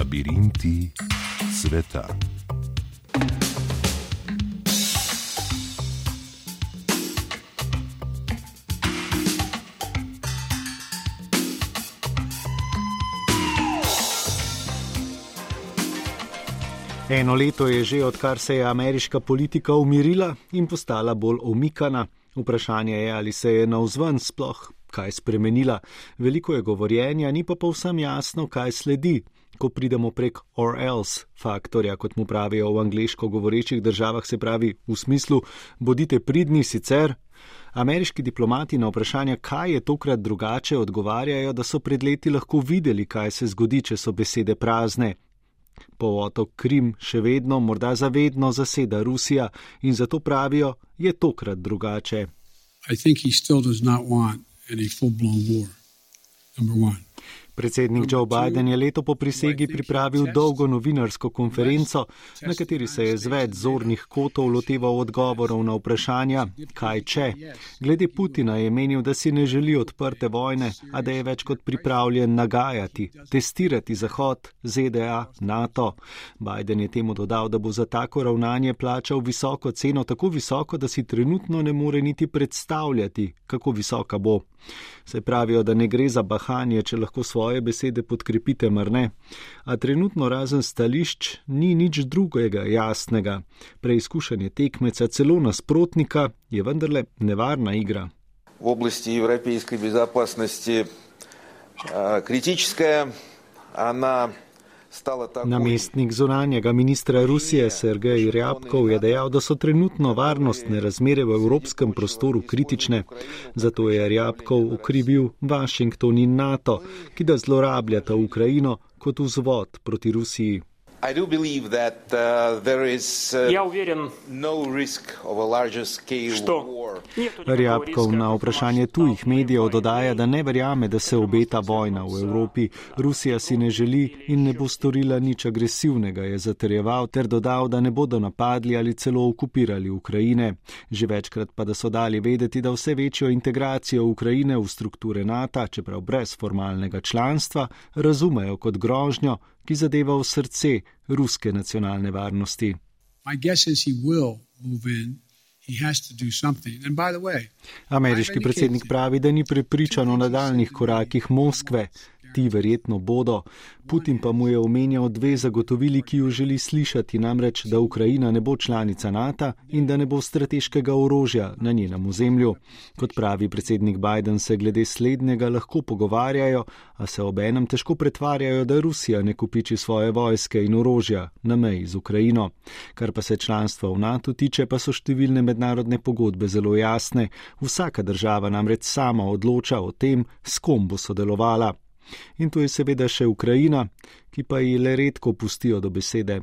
Labirinti sveta. Eno leto je že, odkar se je ameriška politika umirila in postala bolj omikana. Vprašanje je, ali se je navzven sploh kaj spremenila. Veliko je govorjenja, ni pa povsem jasno, kaj sledi. Ko pridemo prek or else faktorja, kot mu pravijo v angliško govorečih državah, se pravi v smislu: bodite pridni sicer. Ameriški diplomati na vprašanje, kaj je tokrat drugače, odgovarjajo, da so pred leti lahko videli, kaj se zgodi, če so besede prazne. Polotok Krim še vedno, morda zavedno zaseda Rusija in zato pravijo, je tokrat drugače. Predsednik Joe Biden je leto po prisegi pripravil dolgo novinarsko konferenco, na kateri se je z več zornih kotov loteval odgovorov na vprašanja, kaj če. Glede Putina je menil, da si ne želi odprte vojne, a da je več kot pripravljen nagajati, testirati Zahod, ZDA, NATO. Biden je temu dodal, da bo za tako ravnanje plačal visoko ceno, tako visoko, da si trenutno ne more niti predstavljati, kako visoka bo. Se pravijo, da ne gre za bahanje, če lahko svoje besede podkrepite, mar ne. A trenutno razen stališč ni nič drugega jasnega. Preizkušanje tekmeca, celo nasprotnika, je vendarle nevarna igra. V oblasti evropske bezopasnosti kritična, ona. Namestnik zunanjega ministra Rusije Sergej Rjabkov je dejal, da so trenutno varnostne razmere v evropskem prostoru kritične. Zato je Rjabkov ukrivil Washington in NATO, ki da zlorabljata Ukrajino kot vzvod proti Rusiji. I do believe that uh, there is uh, Я уверен, no risk of a larger scale что war. нету никакого Rjabkov риска na vprašanje tujih medijev dodaja, da ne verjame, da se obeta vojna v Evropi. Rusija si ne želi in ne bo storila nič agresivnega, je zaterjeval ter dodal, da ne bodo napadli ali celo okupirali Ukrajine. Že večkrat pa da so dali vedeti, da vse večjo integracijo Ukrajine v strukture NATO, čeprav brez formalnega članstva, razumejo kot grožnjo, ki zadeva v srce ruske nacionalne varnosti. Ameriški predsednik pravi, da ni prepričan o nadaljnih korakih Moskve. Ti verjetno bodo. Putin pa mu je omenjal dve zagotovili, ki jo želi slišati, namreč, da Ukrajina ne bo članica NATO in da ne bo strateškega orožja na njenem ozemlju. Kot pravi predsednik Biden, se glede slednjega lahko pogovarjajo, a se obenem težko pretvarjajo, da Rusija ne kupiči svoje vojske in orožja na meji z Ukrajino. Kar pa se članstva v NATO tiče, pa so številne mednarodne pogodbe zelo jasne. Vsaka država namreč sama odloča o tem, s kom bo sodelovala. In tu je seveda še Ukrajina, ki pa ji le redko pustijo do besede.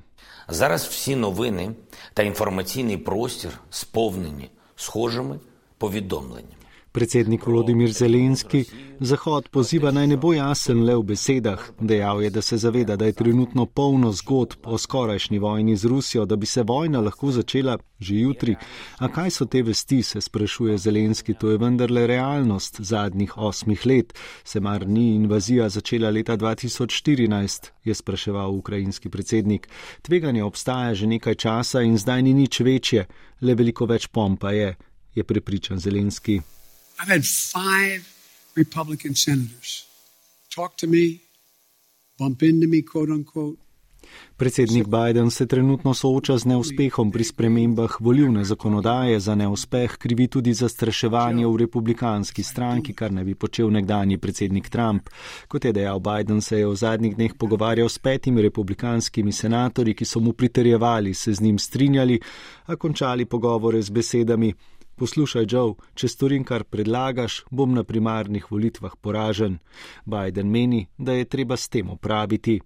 Зараз всі новини та інформаційний простір сповнені схожими повідомленнями. Predsednik Volodimir Zelenski Zahod poziva naj ne bo jasen le v besedah. Dejal je, da se zaveda, da je trenutno polno zgodb o skorajšnji vojni z Rusijo, da bi se vojna lahko začela že jutri. A kaj so te vesti, se sprašuje Zelenski, to je vendarle realnost zadnjih osmih let. Se mar ni invazija začela leta 2014, je spraševal ukrajinski predsednik. Tveganje obstaja že nekaj časa in zdaj ni nič večje, le veliko več pompa je, je prepričan Zelenski. I've had five Republican senators talk to me, bump into me, quote unquote. Predsednik Biden se trenutno sooča z neuspehom pri spremembah volivne zakonodaje. Za neuspeh krivi tudi zastraševanje v republikanski stranki, kar ne bi počel nekdani predsednik Trump. Kot je dejal Biden, se je v zadnjih dneh pogovarjal s petimi republikanskimi senatorji, ki so mu priterjevali, se z njim strinjali, a končali pogovore z besedami. Poslušaj, Joe, če storim, kar predlagaš, bom na primarnih volitvah poražen. Biden meni, da je treba s tem opraviti.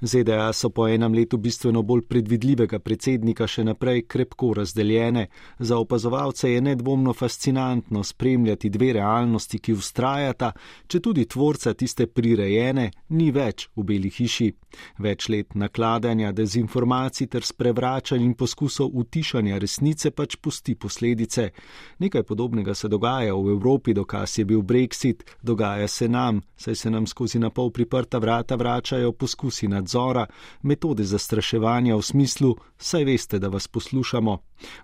ZDA so po enem letu bistveno bolj predvidljivega predsednika še naprej krepko razdeljene. Za opazovalce je nedvomno fascinantno spremljati dve realnosti, ki ustrajata, če tudi tvorca tiste prirejene ni več v beli hiši. Več let nakladanja, dezinformacij ter sprevračanj in poskusov utišanja resnice pač pusti posledice. Nekaj podobnega se dogaja v Evropi, dokaz je bil Brexit, dogaja se nam, saj se nam skozi napol priprta vrata vračajo poskusi možnosti nadzora, metode zastraševanja v smislu, saj veste, da vas poslušamo.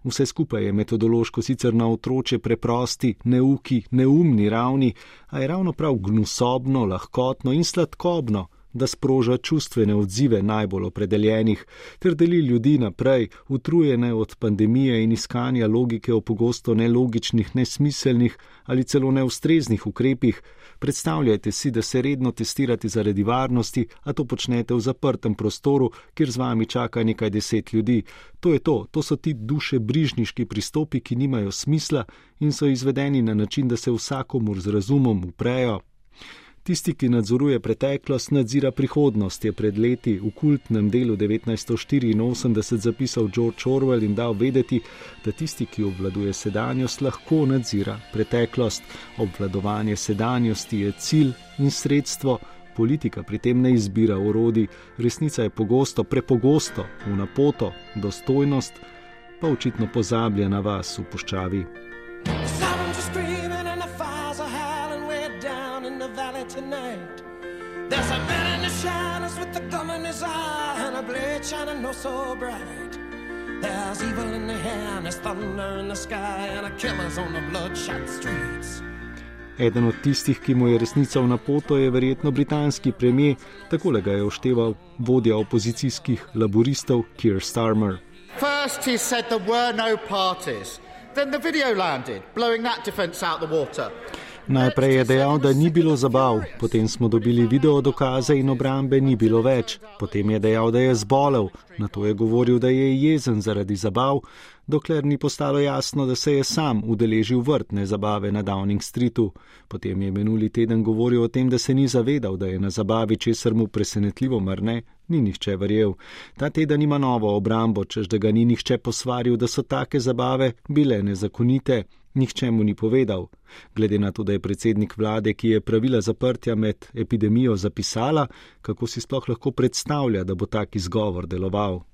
Vse skupaj je metodološko sicer na otroče preprosti, neuki, neumni ravni, a je ravno prav gnusobno, lahkotno in sladkobno, da sproža čustvene odzive najbolj opredeljenih, ter deli ljudi naprej, utrujene od pandemije in iskanja logike o pogosto nelogičnih, nesmiselnih ali celo neustreznih ukrepih. Predstavljajte si, da se redno testirate zaradi varnosti, a to počnete v zaprtem prostoru, kjer z vami čaka nekaj deset ljudi. To je to, to so ti duše brižniški pristopi, ki nimajo smisla in so izvedeni na način, da se vsakomur z razumom uprejo. Tisti, ki nadzoruje preteklost, nadzira prihodnost, je pred leti v kultnem delu 1984 zapisal George Orwell in dal vedeti, da tisti, ki obvladuje sedanjost, lahko nadzira preteklost. Obvladovanje sedanjosti je cilj in sredstvo, politika pri tem ne izbira urodi, resnica je pogosto, prepogosto, v napoto, dostojnost pa očitno pozablja na vas v puščavi. Tonight. There's a man in the shadows with a gun in his eye and a blade shining no so bright. There's evil in the air, there's thunder in the sky and a killer's on the bloodshot streets. Eden od tistih, ki mu je resnica v napoto, je verjetno britanski premijer, tako ga je ošteval vodja opozicijskih laboristov Keir Starmer. First he said there were no parties, then the video landed, blowing that defense out the water. Najprej je dejal, da ni bilo zabav, potem smo dobili video dokaze in obrambe ni bilo več. Potem je dejal, da je zbolel, na to je govoril, da je jezen zaradi zabav, dokler ni postalo jasno, da se je sam udeležil vrtne zabave na Downing Streetu. Potem je minuli teden govoril o tem, da se ni zavedal, da je na zabavi, česar mu presenetljivo mar ne, ni nihče verjel. Ta teden ima novo obrambo, čež da ga ni nihče posvaril, da so take zabave bile nezakonite nihče mu ni povedal. Glede na to, da je predsednik vlade, ki je pravila zaprtja med epidemijo zapisala, kako si sploh lahko predstavlja, da bo tak izgovor deloval.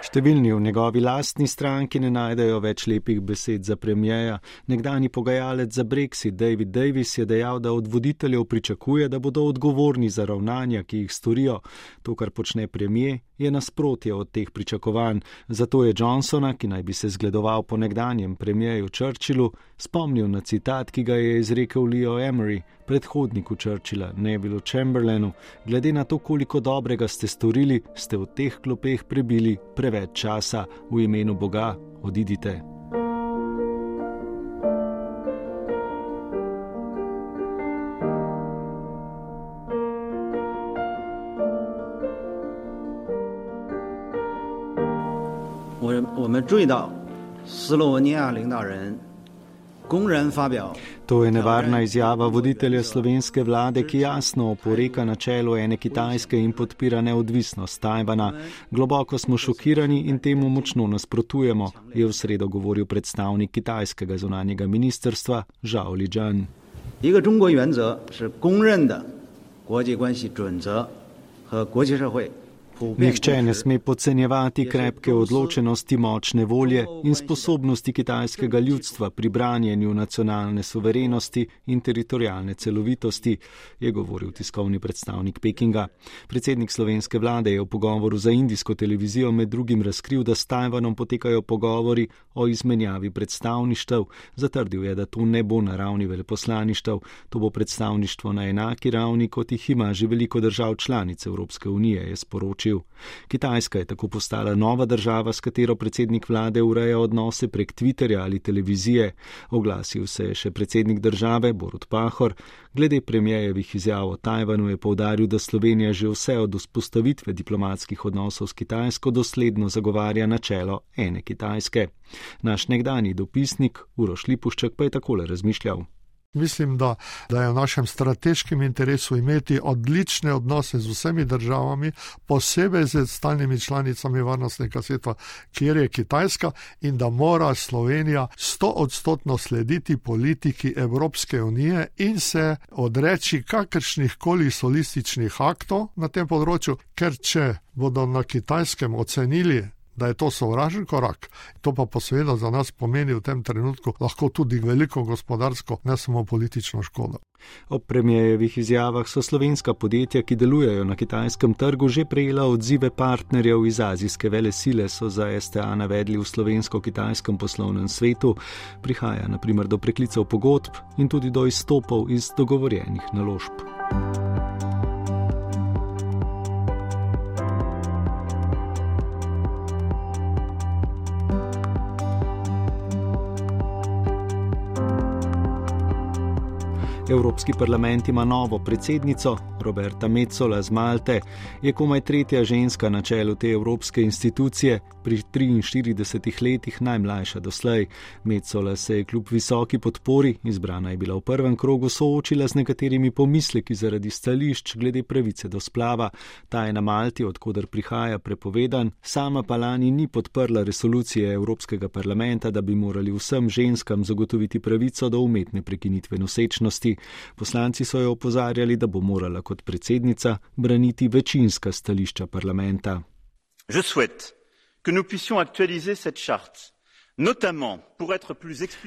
Številni v njegovi lastni stranki ne najdejo več lepih besed za premijeja. Nekdani pogajalec za Brexit David Davis je dejal, da od voditeljev pričakuje, da bodo odgovorni za ravnanja, ki jih storijo. To, kar počne premije, je nasprotje od teh pričakovanj. Zato je Johnsona, ki naj bi se zgledoval po nekdanjem premijeju Churchillu, spomnil na citat, ki ga je izrekel Leo Emery, predhodniku Churchilla, Nevilu Chamberlainu: Glede na to, koliko dobrega ste storili, ste v teh klopeh prebili preveč časa v imenu Boga, odidite. 我们注意到，斯洛文尼亚领导人 公然发表。To je nevarna izjava voditelja slovenske vlade, ki jasno oporeka načelu ene Kitajske in podpira neodvisnost Tajvana. Globoko smo šokirani in temu močno nasprotujemo, je v sredo govoril predstavnik kitajskega zunanjega ministrstva Zhao Lijian. 一个中国原则是公认的国际关系准则和国际社会 Nihče ne sme podcenjevati krepke odločenosti, močne volje in sposobnosti kitajskega ljudstva pri branjenju nacionalne suverenosti in teritorijalne celovitosti, je govoril tiskovni predstavnik Pekinga. Predsednik slovenske vlade je v pogovoru za indijsko televizijo med drugim razkril, da s Tajvanom potekajo pogovori o izmenjavi predstavništev. Zatrdil je, da to ne bo na ravni veleposlaništev, to bo predstavništvo na enaki ravni, kot jih ima že veliko držav članic Evropske unije, je sporočil sporočil. Kitajska je tako postala nova država, s katero predsednik vlade ureja odnose prek Twitterja ali televizije. Oglasil se je še predsednik države Borut Pahor. Glede premijejevih izjav o Tajvanu je povdaril, da Slovenija že vse od vzpostavitve diplomatskih odnosov s Kitajsko dosledno zagovarja načelo ene Kitajske. Naš nekdani dopisnik Uroš Lipušček pa je takole razmišljal. Mislim, da, da je v našem strateškem interesu imeti odlične odnose z vsemi državami, posebej z stalnimi članicami varnostnega sveta, kjer je Kitajska, in da mora Slovenija sto odstotno slediti politiki Evropske unije in se odreči kakršnih koli solističnih aktov na tem področju, ker če bodo na Kitajskem ocenili, da je to sovražen korak. To pa posebej za nas pomeni v tem trenutku lahko tudi veliko gospodarsko, ne samo politično škodo. Ob premijejevih izjavah so slovenska podjetja, ki delujejo na kitajskem trgu, že prejela odzive partnerjev iz azijske vele sile, so za STA navedli v slovensko-kitajskem poslovnem svetu. Prihaja naprimer do preklicev pogodb in tudi do izstopov iz dogovorjenih naložb. Evropski parlament ima novo predsednico, Roberta Metzola z Malte, je komaj tretja ženska na čelu te evropske institucije, pri 43 letih najmlajša doslej. Metzola se je kljub visoki podpori, izbrana je bila v prvem krogu, soočila z nekaterimi pomisleki zaradi stališč glede pravice do splava. Ta je na Malti, odkuder prihaja, prepovedan, sama pa lani ni podprla resolucije Evropskega parlamenta, da bi morali vsem ženskam zagotoviti pravico do umetne prekinitve nosečnosti. Poslanci so jo opozarjali, da bo morala kot predsednica braniti večinska stališča parlamenta.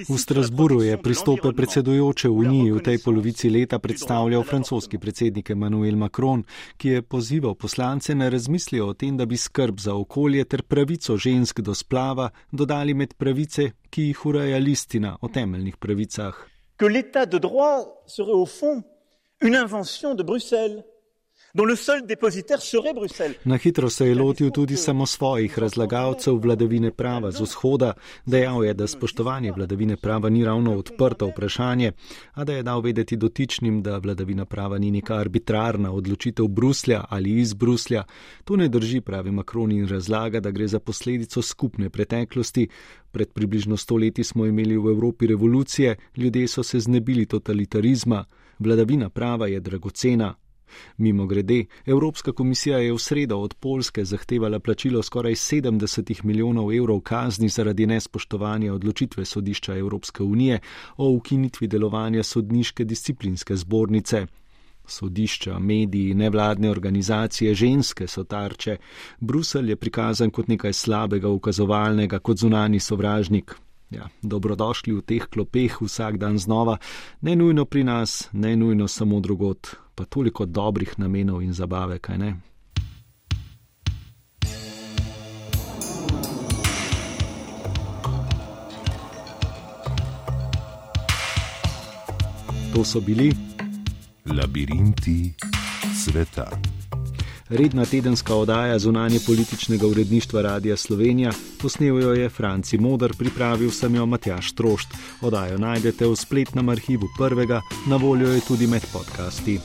V Strasburu je pristope predsedujoče Uniji v tej polovici leta predstavljal francoski predsednik Emmanuel Macron, ki je pozival poslance na razmislijo o tem, da bi skrb za okolje ter pravico žensk do splava dodali med pravice, ki jih ureja listina o temeljnih pravicah. Que l'état de droit serait au fond une invention de Bruxelles. Na hitro se je lotil tudi samo svojih razlagalcev vladavine prava z vzhoda, dejal je, da spoštovanje vladavine prava ni ravno odprto vprašanje, a da je dal vedeti dotičnim, da vladavina prava ni neka arbitrarna odločitev Bruslja ali iz Bruslja. To ne drži, pravi Makron in razlaga, da gre za posledico skupne preteklosti. Pred približno stoletji smo imeli v Evropi revolucije, ljudje so se znebili totalitarizma. Vladavina prava je dragocena, Mimo grede, Evropska komisija je v sredo od Polske zahtevala plačilo skoraj 70 milijonov evrov kazni zaradi nespoštovanja odločitve sodišča Evropske unije o ukinitvi delovanja sodniške disciplinske zbornice. Sodišča, mediji, nevladne organizacije, ženske so tarče. Brusel je prikazan kot nekaj slabega, ukazovalnega, kot zunani sovražnik. Ja, dobrodošli v teh klopeh vsak dan znova, ne nujno pri nas, ne nujno samo drugot, pa toliko dobrih namenov in zabave, kaj ne. To so bili labirinti sveta. Redna tedenska oddaja zunanje političnega uredništva Radia Slovenija, posnel jo je Franci Modr, pripravil sem jo Matjaš Trošt. Oddajo najdete v spletnem arhivu prvega, na voljo je tudi med podcasti.